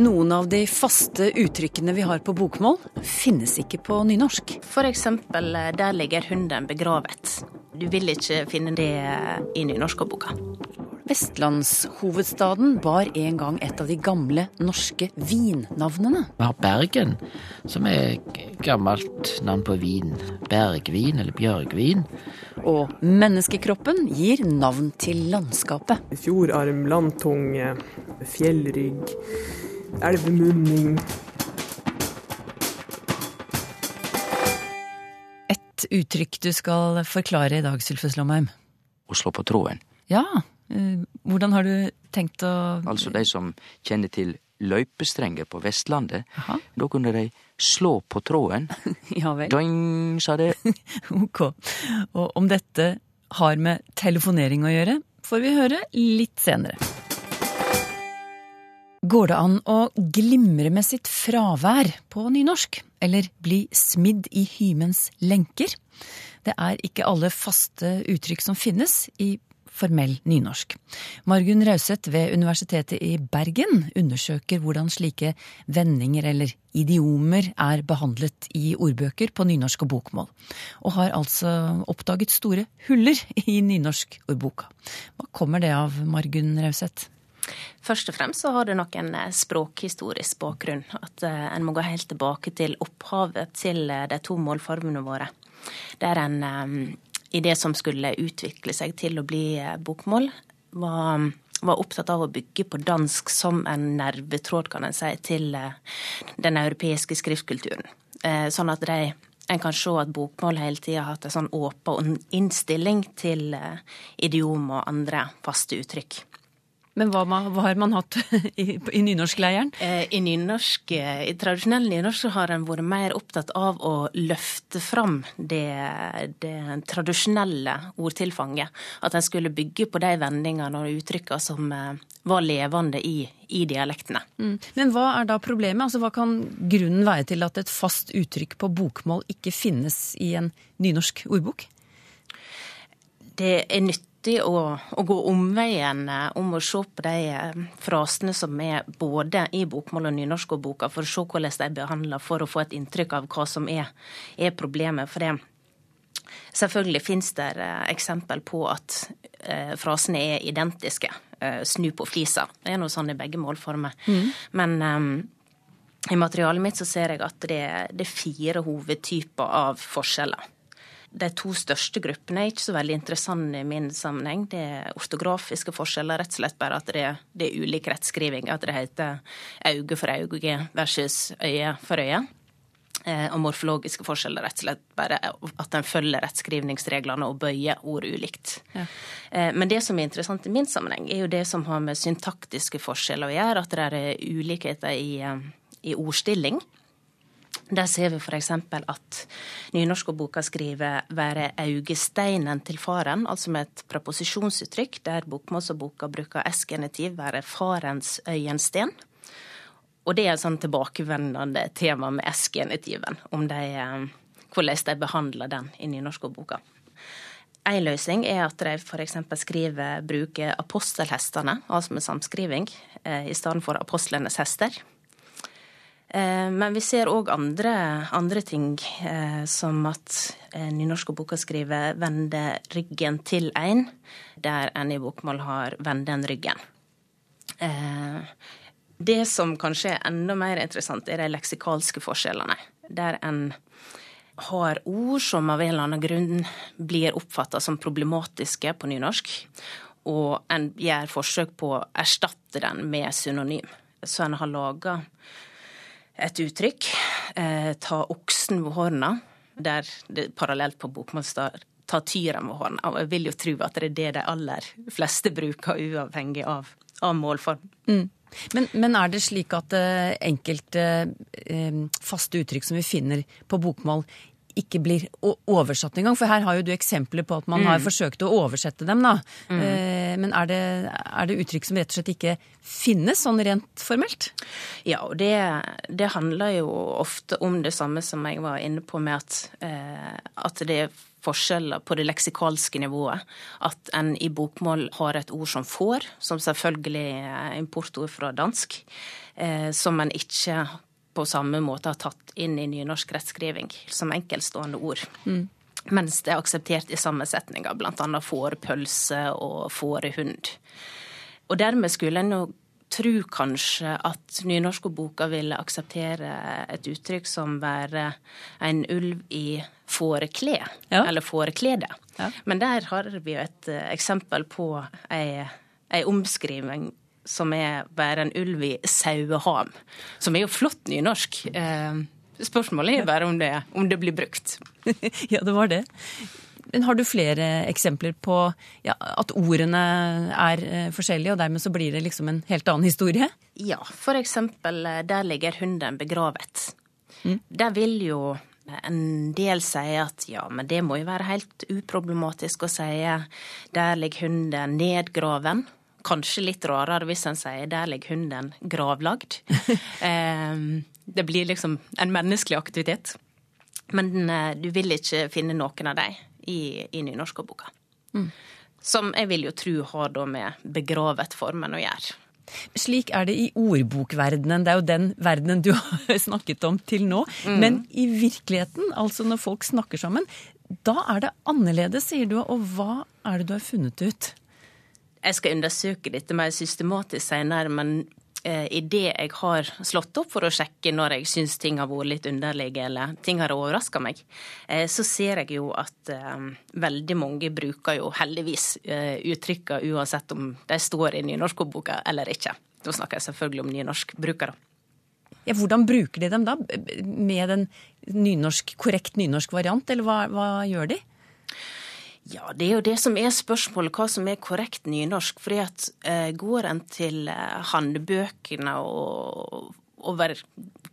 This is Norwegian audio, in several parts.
Noen av de faste uttrykkene vi har på bokmål, finnes ikke på nynorsk. For eksempel eh, 'der ligger hunden begravet'. Du vil ikke finne det i nynorskboka. Vestlandshovedstaden var en gang et av de gamle norske vinnavnene. Vi har Bergen, som er gammelt navn på vin. Bergvin eller bjørgvin. Og menneskekroppen gir navn til landskapet. Fjordarm, landtunge, fjellrygg, elvemunning. Et uttrykk du skal forklare i dag, Sylfus Lomheim. å slå på tråden. Ja, eh, hvordan har du tenkt å Altså de som kjenner til løypestrenger på Vestlandet. Aha. Da kunne de slå på tråden. Ja vel. Doing, sa det. Ok. Og om dette har med telefonering å gjøre, får vi høre litt senere. Går det an å glimre med sitt fravær på nynorsk? Eller bli smidd i hymens lenker? Det er ikke alle faste uttrykk som finnes i formell nynorsk. Margunn Rauseth ved Universitetet i Bergen undersøker hvordan slike vendinger eller idiomer er behandlet i ordbøker på nynorsk og bokmål, og har altså oppdaget store huller i nynorskordboka. Hva kommer det av, Margunn Rauseth? Først og fremst så har det nok en eh, språkhistorisk bakgrunn. At eh, en må gå helt tilbake til opphavet til eh, de to målformene våre. Der en i det som skulle utvikle seg til å bli bokmål, var, var opptatt av å bygge på dansk som en nervetråd, kan en si, til den europeiske skriftkulturen. Sånn at de en kan se at bokmål hele tida har hatt en sånn åpen innstilling til idiom og andre faste uttrykk. Men hva, hva har man hatt i, i nynorskleiren? Eh, I nynorsk, eh, i tradisjonell nynorsk så har en vært mer opptatt av å løfte fram det, det tradisjonelle ordtilfanget. At en skulle bygge på de vendingene og uttrykkene som eh, var levende i, i dialektene. Mm. Men hva er da problemet? Altså, hva kan grunnen være til at et fast uttrykk på bokmål ikke finnes i en nynorsk ordbok? Det er nyttig å, å gå omveien eh, om å se på de eh, frasene som er både i bokmål og nynorskordboka, for å se hvordan de er behandla, for å få et inntrykk av hva som er, er problemet. For det Selvfølgelig finnes det eh, eksempel på at frasene er identiske. Snu på flisa. Det er noe sånn i begge målformer. Men eh, i materialet mitt så ser jeg at det, det er fire hovedtyper av forskjeller. De to største gruppene er ikke så veldig interessante i min sammenheng. Det er ortografiske forskjeller, rett og slett bare at det, det er ulik rettskriving. At det heter auge for auge versus øye for øye. Eh, Og morfologiske forskjeller, rett og slett bare at en følger rettskrivningsreglene og bøyer ord ulikt. Ja. Men det som er interessant i min sammenheng, er jo det som har med syntaktiske forskjeller å gjøre. At det er ulikheter i, eh, i ordstilling. Der ser vi f.eks. at nynorskboka skriver 'være augesteinen til faren', altså med et preposisjonsuttrykk, der bokmålsboka bruker s-genitiv 'være farens øyensten'. Og det er et sånn tilbakevendende tema med s-genitiven, eh, hvordan de behandler den i nynorskboka. En løsning er at de f.eks. skriver bruker apostelhestene, altså med samskriving, eh, i stedet for apostlenes hester. Eh, Men vi ser òg andre, andre ting, eh, som at nynorske nynorskboka skriver 'vende ryggen til ein', der en i bokmål har 'vende den ryggen'. Eh, Det som kanskje er enda mer interessant, er de leksikalske forskjellene. Der en har ord som av en eller annen grunn blir oppfatta som problematiske på nynorsk, og en gjør forsøk på å erstatte den med synonym. Så en har laga et uttrykk, eh, 'ta oksen ved hårna, der det parallelt på bokmål står 'ta tyren ved horna'. Og jeg vil jo tro at det er det de aller fleste bruker, uavhengig av, av målform. Men, men er det slik at eh, enkelte eh, faste uttrykk som vi finner på bokmål, ikke blir oversatt engang? For her har jo du eksempler på at man har forsøkt å oversette dem, da. Mm. Men er det, er det uttrykk som rett og slett ikke finnes, sånn rent formelt? Ja, og det, det handler jo ofte om det samme som jeg var inne på med at, eh, at det er forskjeller på det leksikalske nivået. At en i bokmål har et ord som får, som selvfølgelig er importord fra dansk, eh, som en ikke på samme måte har tatt inn i nynorsk rettskriving som enkeltstående ord. Mens det er akseptert i samme setninger, bl.a. fårepølse og fårehund. Og dermed skulle en jo tro kanskje at nynorskboka ville akseptere et uttrykk som være en ulv i fåreklé, Ja. eller fåreklede. Ja. Men der har vi jo et eh, eksempel på ei, ei omskriving som er være en ulv i saueham, som er jo flott nynorsk. Eh, Spørsmålet er bare om det, om det blir brukt. ja, det var det. Men har du flere eksempler på ja, at ordene er eh, forskjellige, og dermed så blir det liksom en helt annen historie? Ja, for eksempel eh, 'Der ligger hunden begravet'. Der vil jo en del si at ja, men det må jo være helt uproblematisk å si 'der ligger hunden nedgraven'. Kanskje litt rarere hvis en sier 'der ligger hunden gravlagd'. Eh, det blir liksom en menneskelig aktivitet. Men eh, du vil ikke finne noen av dem i, i nynorskboka. Som jeg vil jo tro har da med begravet-formen å gjøre. Slik er det i ordbokverdenen. Det er jo den verdenen du har snakket om til nå. Men i virkeligheten, altså når folk snakker sammen, da er det annerledes, sier du. Og hva er det du har funnet ut? Jeg skal undersøke dette mer systematisk senere, men eh, i det jeg har slått opp for å sjekke når jeg syns ting har vært litt underlige eller ting har overraska meg, eh, så ser jeg jo at eh, veldig mange bruker jo heldigvis uttrykka uansett om de står i nynorskordboka eller ikke. Da snakker jeg selvfølgelig om nynorskbrukere. Ja, hvordan bruker de dem da? Med en nynorsk, korrekt nynorsk variant, eller hva, hva gjør de? Ja, det er jo det som er spørsmålet, hva som er korrekt nynorsk. fordi at eh, går en til eh, handbøkene og over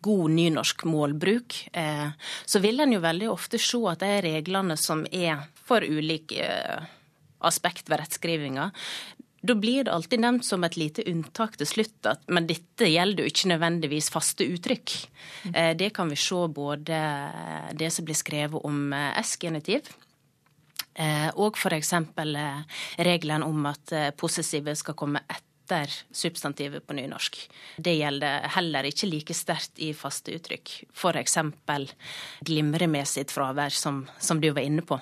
god nynorsk målbruk, eh, så vil en jo veldig ofte se at de reglene som er for ulike eh, aspekt ved rettskrivinga, da blir det alltid nevnt som et lite unntak til slutt at men dette gjelder jo ikke nødvendigvis faste uttrykk. Eh, det kan vi se både det som blir skrevet om eh, S-genitiv, Eh, og f.eks. Eh, regelen om at eh, possessivet skal komme etter substantivet på nynorsk. Det gjelder heller ikke like sterkt i faste uttrykk. F.eks. glimre med sitt fravær, som, som du var inne på.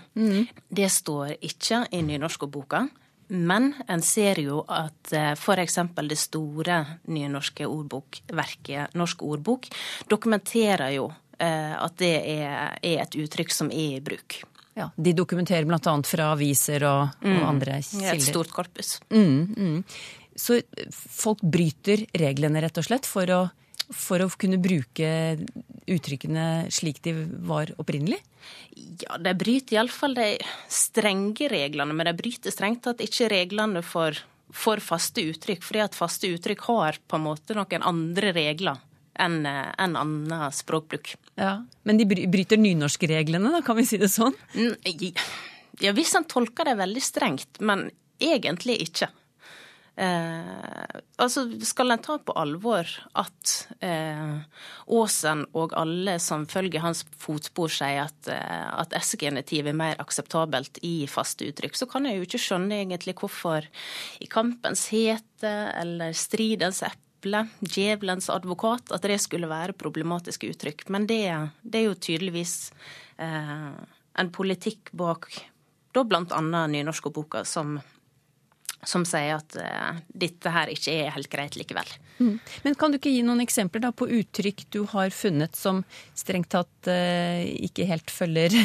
Det står ikke i nynorskboka. Men en ser jo at f.eks. det store nynorske ordbokverket Norsk ordbok dokumenterer jo eh, at det er, er et uttrykk som er i bruk. Ja, de dokumenterer bl.a. fra aviser og, og andre er kilder. et stort korpus. Mm, mm. Så folk bryter reglene rett og slett for å, for å kunne bruke uttrykkene slik de var opprinnelig? Ja, de bryter iallfall de strenge reglene, men de bryter strengt tatt ikke reglene for, for faste uttrykk. Fordi at faste uttrykk har på en måte noen andre regler enn en annen språkbruk. Ja, Men de bryter nynorskreglene, da, kan vi si det sånn? Ja, hvis en tolker det veldig strengt, men egentlig ikke. Eh, altså, skal en ta på alvor at eh, Aasen og alle som følger hans fotspor, sier at, eh, at S-genitiv er mer akseptabelt i faste uttrykk, så kan jeg jo ikke skjønne egentlig hvorfor i kampens hete eller stridens eple, djevelens advokat, at det skulle være problematiske uttrykk. Men det, det er jo tydeligvis eh, en politikk bak da annet nynorskboka som, som sier at eh, dette her ikke er helt greit likevel. Men kan du ikke gi noen eksempler da på uttrykk du har funnet som strengt tatt eh, ikke helt følger,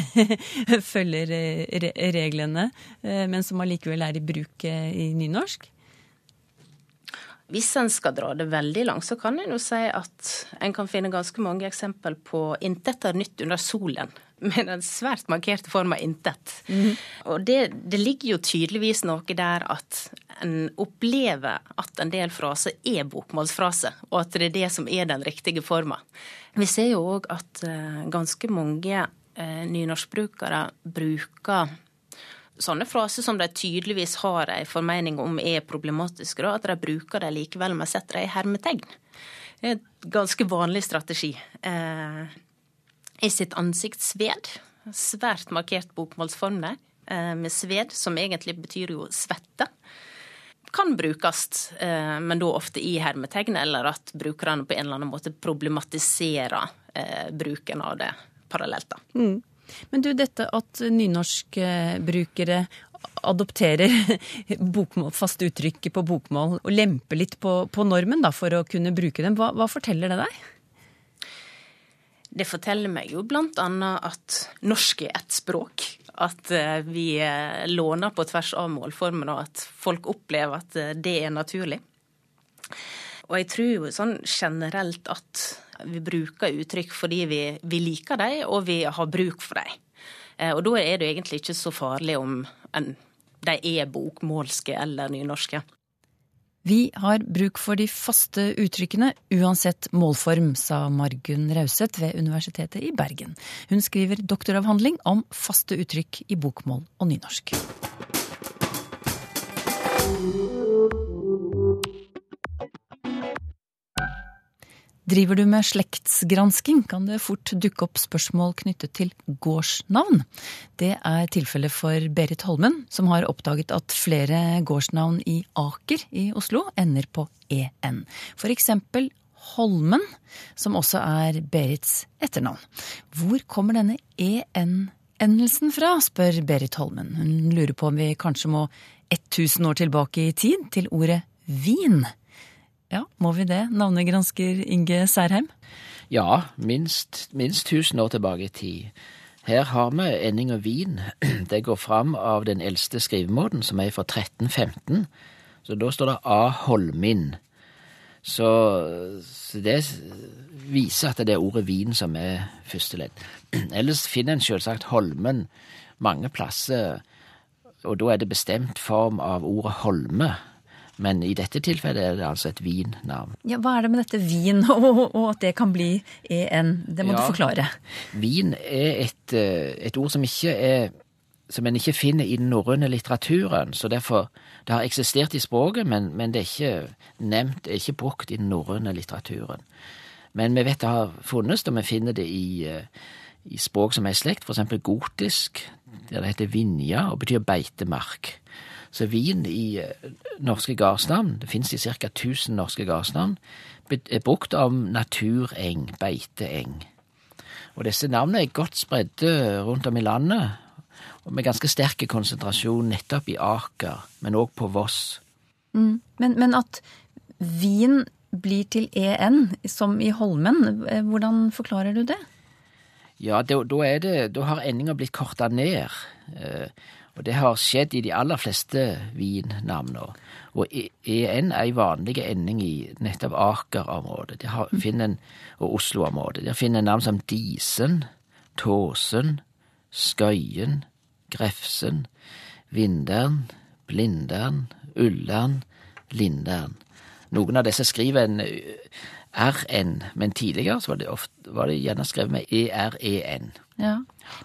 følger eh, re reglene, eh, men som allikevel er i bruk eh, i nynorsk? Hvis en skal dra det veldig langt, så kan en jo si at en kan finne ganske mange eksempel på 'intet er nytt under solen', med den svært markerte av 'intet'. Og det, det ligger jo tydeligvis noe der at en opplever at en del fraser er bokmålsfraser, og at det er det som er den riktige forma. Vi ser jo òg at eh, ganske mange eh, nynorskbrukere bruker sånne fraser som de tydeligvis har en formening om er problematiske, at de bruker dem likevel, men setter dem i hermetegn. Det er en ganske vanlig strategi. Eh, I sitt ansikt sved. svært markert bokmålsform der, eh, med sved, som egentlig betyr jo svette, kan brukes, eh, men da ofte i hermetegn, eller at brukerne på en eller annen måte problematiserer eh, bruken av det parallelt. da. Mm. Men du, dette at nynorskbrukere adopterer bokmål, faste uttrykket på bokmål og lemper litt på, på normen da, for å kunne bruke dem, hva, hva forteller det deg? Det forteller meg jo annet at norsk er ett språk. At eh, vi eh, låner på tvers av målformen, og at folk opplever at eh, det er naturlig. Og jeg tror jo sånn generelt at vi bruker uttrykk fordi vi, vi liker dem, og vi har bruk for dem. Og da er det egentlig ikke så farlig om en, de er bokmålske eller nynorske. Vi har bruk for de faste uttrykkene uansett målform, sa Margunn Rauseth ved Universitetet i Bergen. Hun skriver doktoravhandling om faste uttrykk i bokmål og nynorsk. Driver du med slektsgransking, kan det fort dukke opp spørsmål knyttet til gårdsnavn. Det er tilfellet for Berit Holmen, som har oppdaget at flere gårdsnavn i Aker i Oslo ender på en. For eksempel Holmen, som også er Berits etternavn. Hvor kommer denne en-endelsen fra, spør Berit Holmen. Hun lurer på om vi kanskje må 1000 år tilbake i tid, til ordet vin. Ja, må vi det, navnegransker Inge Særheim? Ja, minst, minst 1000 år tilbake i tid. Her har vi ending og vin. Det går fram av den eldste skrivemåten, som er fra 1315. Så da står det A. Holmin. Så, så det viser at det er ordet vin som er første ledd. Ellers finner en selvsagt Holmen mange plasser, og da er det bestemt form av ordet holme. Men i dette tilfellet er det altså et vinnavn. Ja, Hva er det med dette vin, og, og at det kan bli en? Det må ja, du forklare. Vin er et, eh, et, ord som ikke er som en ikke finner i den norrøne litteraturen. så derfor, Det har eksistert i språket, men, men det er ikke nevnt, er ikke brukt i den norrøne litteraturen. Men vi vet det har funnes, og vi finner det i, eh, i språk som er i slekt, f.eks. gotisk, der det heter vinja og betyr beitemark. Så vin i eh, norske gardsnavn, det finnes i ca. 1000 norske gardsnavn, er brukt om natureng, beiteeng. Og disse navnene er godt spredde rundt om i landet, og med ganske sterk konsentrasjon nettopp i Aker, men òg på Voss. Mm. Men, men, at vin blir til en, som i Holmen, eh, hvordan forklarer du det? Ja, da, da, det, da har endinga blitt korta ned. Eh, og det har skjedd i de aller fleste vinnavnene. Og EN er en vanlig ending i nettopp Aker-området og Oslo-området. Der finner en navn som Disen, Tåsen, Skøyen, Grefsen, Vindern, Blindern, Ullern, Lindern. Noen av disse skriver en RN, men tidligere så var det, ofte, var det gjerne skrevet med EREN. Ja.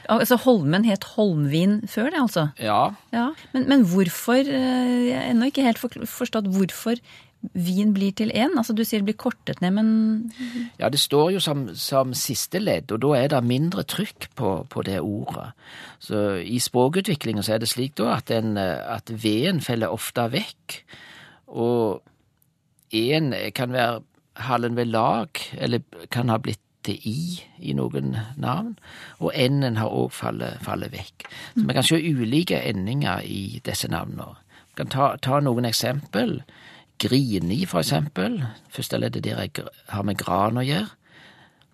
Altså Holmen het Holmvin før det, altså? Ja. ja. Men, men, hvorfor eh, Jeg har ennå ikke helt forstått hvorfor vin blir til én? Altså Du sier det blir kortet ned, men Ja, det står jo som, som siste ledd, og da er det mindre trykk på, på det ordet. Så i språkutviklinga så er det slik da at, en, at V-en faller ofte vekk, og en kan være hallen ved lag, eller kan ha blitt til i i noen navn, og n-en har òg fallet, fallet, vekk. Så vi kan se ulike endinger i disse navnene. Vi kan ta, ta noen eksempel. Grini, for eksempel. Første leddet der har med gran å gjøre.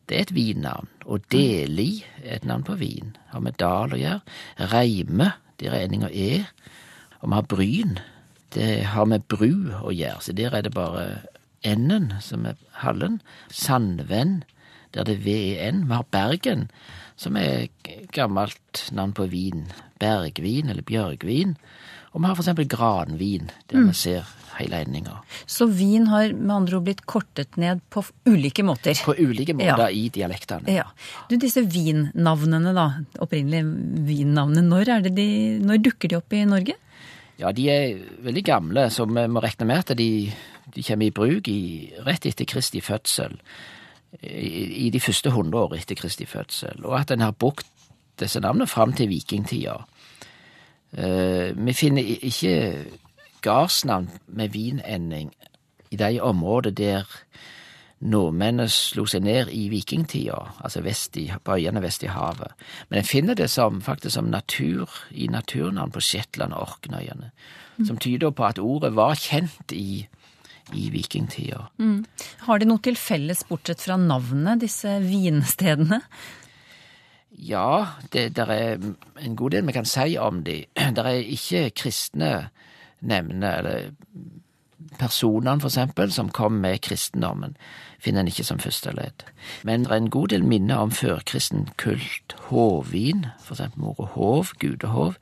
Det er et vinnavn. Og Deli er et navn på vin. Har med dal å gjøre. Reime, der er endinga e. Og vi har Bryn. Det har med bru å gjøre, så der er det bare N-en som er hallen. Sandvenn, der det er VEN. Vi har Bergen, som er gammelt navn på vin. Bergvin eller bjørgvin. Og vi har eksempel granvin, der vi ser hele endinga. Så vin har med andre ord blitt kortet ned på ulike måter. På ulike måter Ja. i dialektene. Ja. Du, disse vinnavnene, da. Opprinnelige vinnavnene. Når, er det de, når dukker de opp i Norge? Ja, de er veldig gamle, så vi må regne med at de, de kommer i bruk i, rett etter Kristi fødsel. I, I de første hundre år etter Kristi fødsel. Og at en har brukt disse navnene fram til vikingtida. Uh, vi finner ikke gardsnavn med vinending i de områder der nordmennene slo seg ned i vikingtida, altså vest i, på øyene vest i havet. Men en finner det som, faktisk som natur, i naturnavn på Shetland og Orknøyene, som tyder på at ordet var kjent i, i vikingtida. Har de noe til felles, bortsett fra navnet, disse vinstedene? Ja, det der er en god del vi kan si om de. Det er ikke kristne nevne, eller personene for eksempel, som kom med kristendommen, finner en ikke som første ledd. Men det er en god del minner om førkristen kult. Hovin, for eksempel ordet hov, gudehov.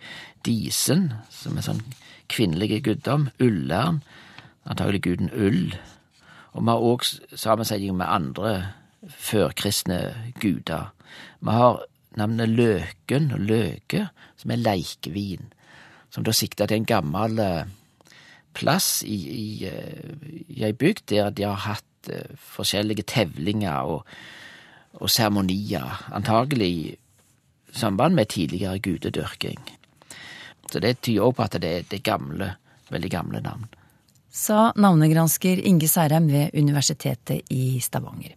Disen, som er sånn kvinnelige guddom. Ullern, antagelig guden Ull. Og vi har òg sammensetning med andre førkristne guder. Vi har navnet Løken og Løke, som er leikevin, som da sikter til en gammel eh, plass i, i, eh, i ei bygd der de har hatt eh, forskjellige tevlinger og, og seremonier, antagelig i samband med tidligere gudedyrking. Så det tyder også på at det er, det gamle, veldig gamle navn. Sa navnegransker Inge Særheim ved Universitetet i Stavanger.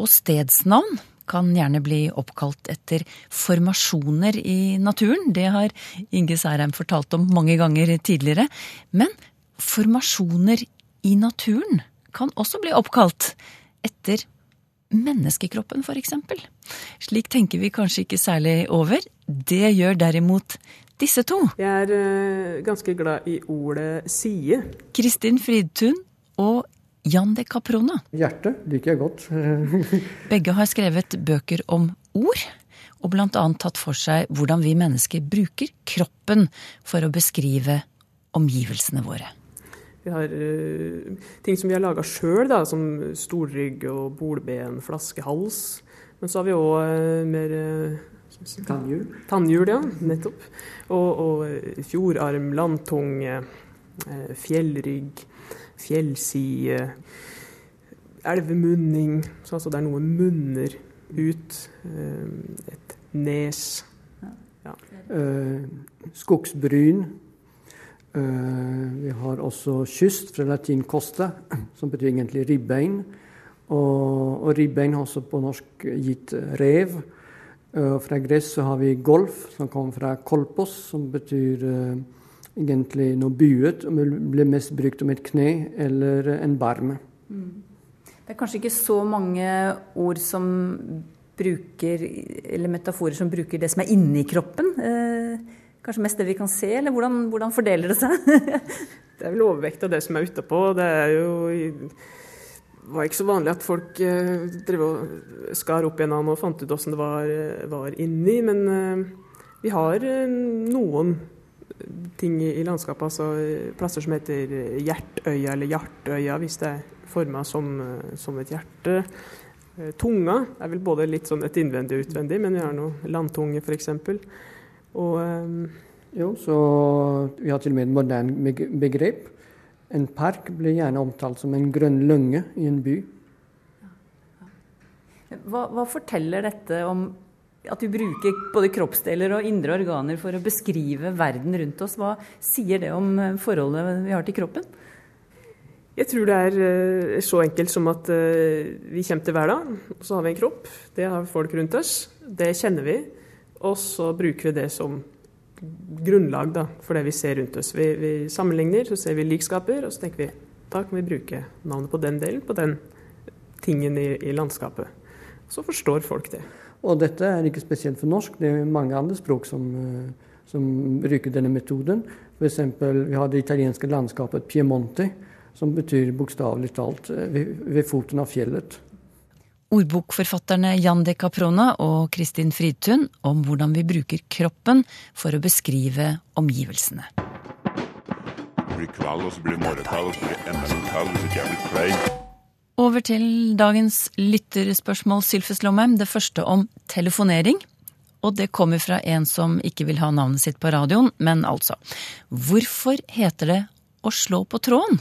Og stedsnavn kan gjerne bli oppkalt etter formasjoner i naturen. Det har Inge Særheim fortalt om mange ganger tidligere. Men formasjoner i naturen kan også bli oppkalt etter menneskekroppen, eksempel. Slik tenker vi kanskje ikke særlig over. Det gjør derimot disse to. Jeg er eh, ganske glad i ordet side. Kristin Fridtun og Jan de Caprona. Hjertet liker jeg godt. Begge har skrevet bøker om ord, og annet tatt for seg hvordan vi mennesker bruker kroppen for å beskrive omgivelsene våre. Vi har uh, ting som vi har laga sjøl, som storrygg og bolben, flaskehals. Men så har vi òg mer eh, Tannhjul. tannhjul, ja. Nettopp. Og, og eh, fjordarm, landtunge, eh, fjellrygg, fjellside, elvemunning. Så altså det er noe munner ut. eh, Et nes. Ja. skogsbryn. Eh, vi har også kyst, fra latin costa, som betyr egentlig ribbein. Og, og ribbein har også på norsk gitt rev. Eh, fra gress så har vi golf, som kommer fra kolpos, som betyr uh, egentlig noe buet, og blir mest brukt om et kne eller en barm. Det er kanskje ikke så mange ord som bruker, eller metaforer som bruker det som er inni kroppen. Eh, kanskje mest det vi kan se, eller hvordan, hvordan fordeler det seg? Det er vel overvekt av det som er utapå. Det er jo var ikke så vanlig at folk eh, drev og skar opp en annen og fant ut åssen det var, eh, var inni. Men eh, vi har noen ting i, landskapet, altså plasser som heter Hjertøya eller Hjartøya, hvis det er forma som, som et hjerte. Tunga er vel både litt sånn et innvendig og utvendig, men vi har noe landtunge f.eks. Og eh, Jo, så vi har til og med et moderne beg- begrep. En park blir gjerne omtalt som en grønn lunge i en by. Hva, hva forteller dette om at vi bruker både kroppsdeler og indre organer for å beskrive verden rundt oss? Hva sier det om eh, forholdet vi har til kroppen? Jeg tror det er eh, så enkelt som at eh, vi kommer til hverdag, og så har vi en kropp. Det har folk rundt oss. Det kjenner vi. Og så bruker vi det som grunnlag da, for det vi ser rundt oss. Vi, vi sammenligner, så ser vi likskaper, og så tenker vi da kan vi bruke navnet på den delen, på den tingen i, i landskapet. Så forstår folk det. Og dette er ikke spesielt for norsk, det er mange andre språk som, eh, som bruker denne metoden. F.eks. vi har det italienske landskapet Piemonte, som betyr bokstavelig talt eh, ved, ved foten av fjellet. Ordbokforfatterne Jan de Caprona og Kristin Fridtun om hvordan vi bruker kroppen for å beskrive omgivelsene. Over til dagens lytterspørsmål, Sylfes Lomheim. Det første om telefonering. Og det kommer fra en som ikke vil ha navnet sitt på radioen, men altså. Hvorfor heter det å slå på tråden?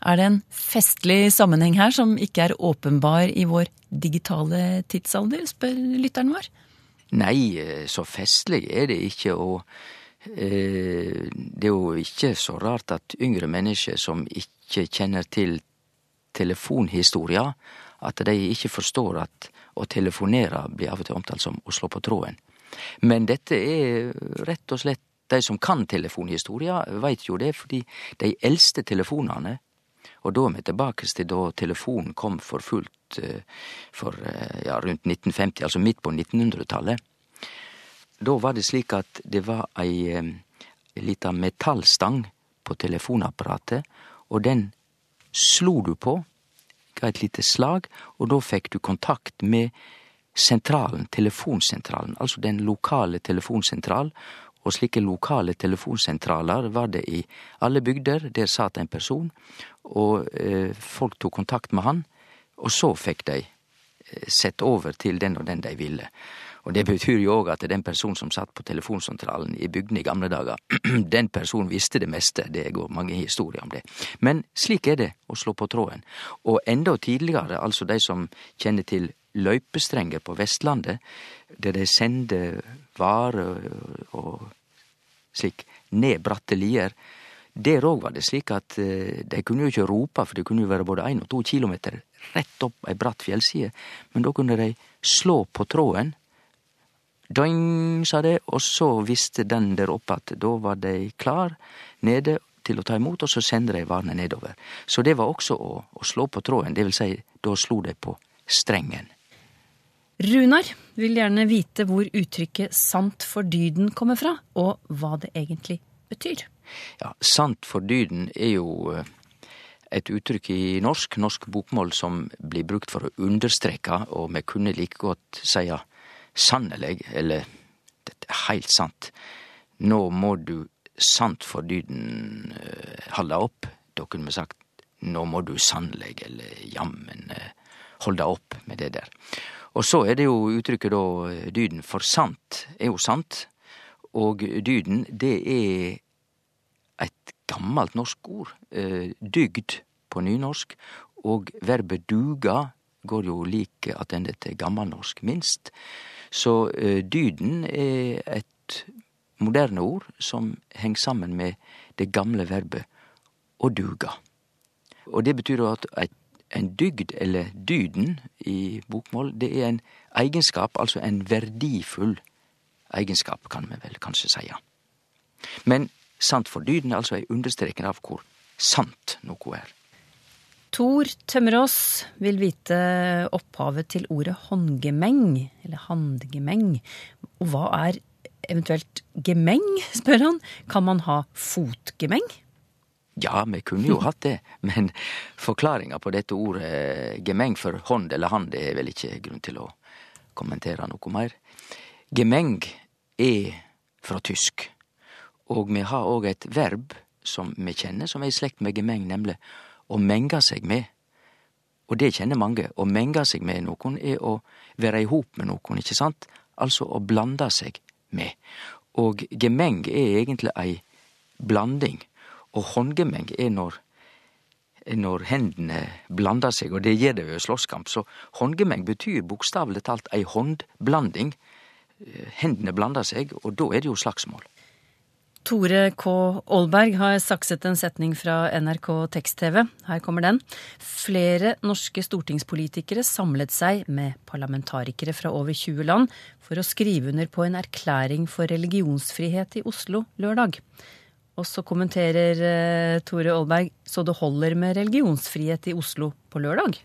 Er det en festlig sammenheng her som ikke er åpenbar i vår digitale tidsalder, spør lytteren vår? Nei, eh, så festlig er det ikke, og eh, det er jo ikke så rart at yngre mennesker som ikke kjenner til telefonhistoria, at de ikke forstår at å telefonere blir av og til omtalt som å slå på tråden. Men dette er rett og slett de som kan telefonhistoria, veit jo det, fordi de eldste telefonane og da er vi tilbake til da telefonen kom for fullt eh, for eh, ja, rundt 1950, altså midt på 1900-tallet. Da var det slik at det var ei eh, lita metallstang på telefonapparatet, og den slo du på, ga et lite slag, og da fikk du kontakt med sentralen, telefonsentralen, altså den lokale telefonsentralen, og slike lokale telefonsentraler var det i alle bygder. Der satt en person, og eh, folk tok kontakt med han, og så fikk de eh, sett over til den og den de ville. Og det betyr jo òg at den personen som satt på telefonsentralen i bygdene i gamle dager, den personen visste det meste, det går mange historier om det. Men slik er det å slå på tråden. Og enda tidligere, altså de som kjenner til løypestrenger på Vestlandet, der de sender varer og slik nedbratte lier. Der òg var det slik at eh, de kunne jo ikke rope, for det kunne jo være både én og to kilometer rett opp ei bratt fjellside, men da kunne de slå på tråden. Doing, sa det, og så visste den der oppe at da var de klar nede til å ta imot, og så sender de varene nedover. Så det var også å, å slå på tråden, det vil si, da slo de på strengen. Runar vil gjerne vite hvor uttrykket 'sant for dyden' kommer fra, og hva det egentlig betyr. Ja, Sant for dyden er jo eh, et uttrykk i norsk, norsk bokmål, som blir brukt for å understreke, og vi kunne like godt si sannelig, eller dette er heilt sant. Nå må du sant for dyden holde opp. Da kunne vi sagt nå må du sannelig, eller jammen, uh, holde opp med det der. Og så er det jo uttrykket da dyden for sant er jo sant. Og dyden, det er et gammelt norsk ord. Eh, dygd på nynorsk. Og verbet duga går jo like attende til gammelnorsk, minst. Så eh, dyden er et moderne ord som henger sammen med det gamle verbet å duga. Og det betyr at eit en dygd, eller dyden i bokmål, det er en egenskap, altså en verdifull egenskap, kan vi vel kanskje seie. Men sant for dyden er altså ei understreking av hvor sant noe er. Tor Tømmerås vil vite opphavet til ordet håndgemeng, eller handgemeng. Og hva er eventuelt gemeng, spør han. Kan man ha fotgemeng? Ja, vi kunne jo hatt det, men forklaringa på dette ordet gemeng for hånd eller hand det er vel ikke grunn til å kommentere noe mer. Gemeng er fra tysk, og vi har òg et verb som vi kjenner, som er i slekt med gemeng, nemlig å menge seg med. Og det kjenner mange. Å menge seg med noen er å være i hop med noen, ikke sant? Altså å blande seg med. Og gemeng er egentlig ei blanding og håndgemeng er når, når hendene blander seg, og det gjør det ved slåsskamp. Så håndgemeng betyr bokstavelig talt ei håndblanding. Hendene blander seg, og da er det jo slagsmål. Tore K. Aalberg har sakset en setning fra NRK tekst-TV. Her kommer den. Flere norske stortingspolitikere samlet seg med parlamentarikere fra over 20 land for å skrive under på en erklæring for religionsfrihet i Oslo lørdag. Og så kommenterer uh, Tore Aalberg så det holder med religionsfrihet i Oslo på lørdag?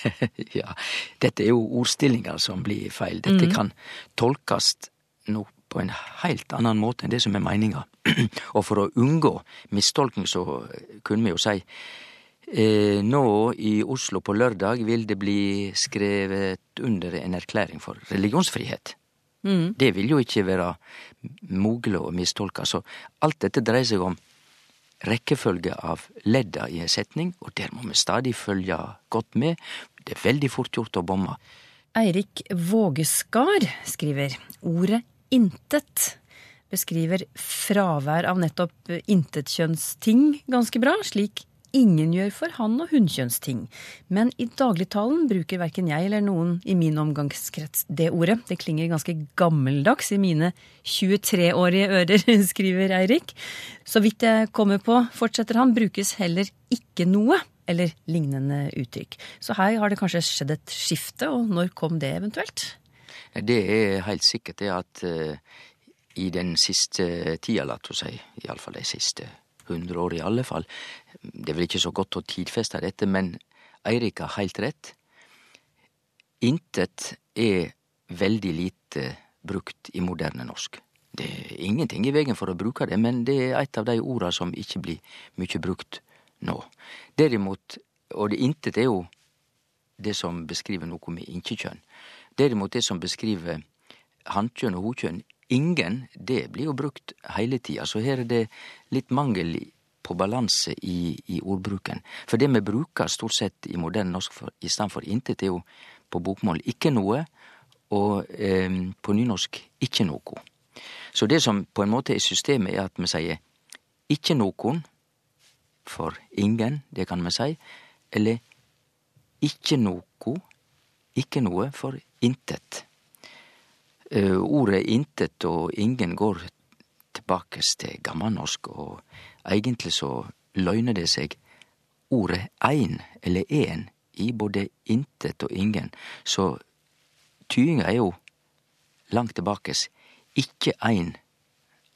ja, dette er jo ordstillinger som blir feil. Dette mm. kan tolkes nå på en helt annen måte enn det som er meninga. og for å unngå mistolking så kunne vi jo si Eh, nå i Oslo på lørdag vil det bli skrevet under en erklæring for religionsfrihet. Mm. Det vil jo ikke være mulig å mistolke. Så alt dette dreier seg om rekkefølge av ledda i en setning, og der må vi stadig følge godt med. Det er veldig fort gjort å bomme. Eirik Vågeskar skriver ordet intet beskriver fravær av nettopp intetkjønnsting ganske bra, slik ingen gjør for han- og hunnkjønnsting. Men i dagligtalen bruker verken jeg eller noen i min omgangskrets det ordet. Det klinger ganske gammeldags i mine 23-årige ører, skriver Eirik. Så vidt jeg kommer på, fortsetter han, brukes heller ikke noe eller lignende uttrykk. Så her har det kanskje skjedd et skifte, og når kom det eventuelt? Det er helt sikkert det at uh, i den siste tida, la oss si, iallfall de siste hundre år i alle fall, det er vel ikke så godt å tidfeste dette, men Eirik har heilt rett. Intet er veldig lite brukt i moderne norsk. Det er ingenting i vegen for å bruke det, men det er et av de orda som ikke blir mykje brukt nå. Derimot, og det intet er jo det som beskriver noe med inkjekjønn. Derimot det som beskriver hannkjønn og hokjønn, ingen, det blir jo brukt hele tida. Så her er det litt mangel på balanse i, i ordbruken. For det vi bruker stort sett i moderne norsk for, i stedet for intet, er jo på bokmål ikke noe, og eh, på nynorsk ikke noe. Så det som på en måte er systemet, er at vi sier ikke noen for ingen, det kan vi si, eller ikke noe, ikke noe for intet. Uh, ordet intet og ingen går tilbake til gammelnorsk, og egentlig så løgner det seg ordet ein eller en i både intet og ingen, så tyinga er jo langt tilbake ikke ein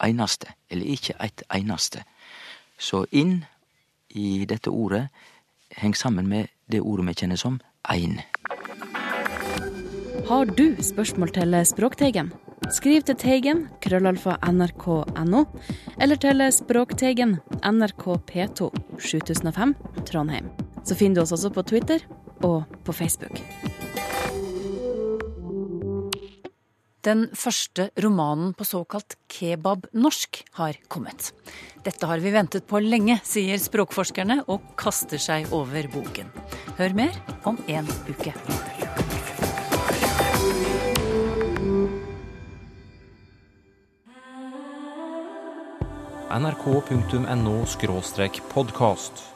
einaste, eller ikke eit einaste. Så inn i dette ordet henger sammen med det ordet vi kjenner som ein. Har du spørsmål til Språkteigen? Skriv til Teigen, krøllalfa nrk.no, eller til Språkteigen, NRK P2, 7005, Trondheim. Så finner du oss også på Twitter og på Facebook. Den første romanen på såkalt kebab-norsk har kommet. Dette har vi ventet på lenge, sier språkforskerne og kaster seg over boken. Hør mer om en uke. nrk.no podkast.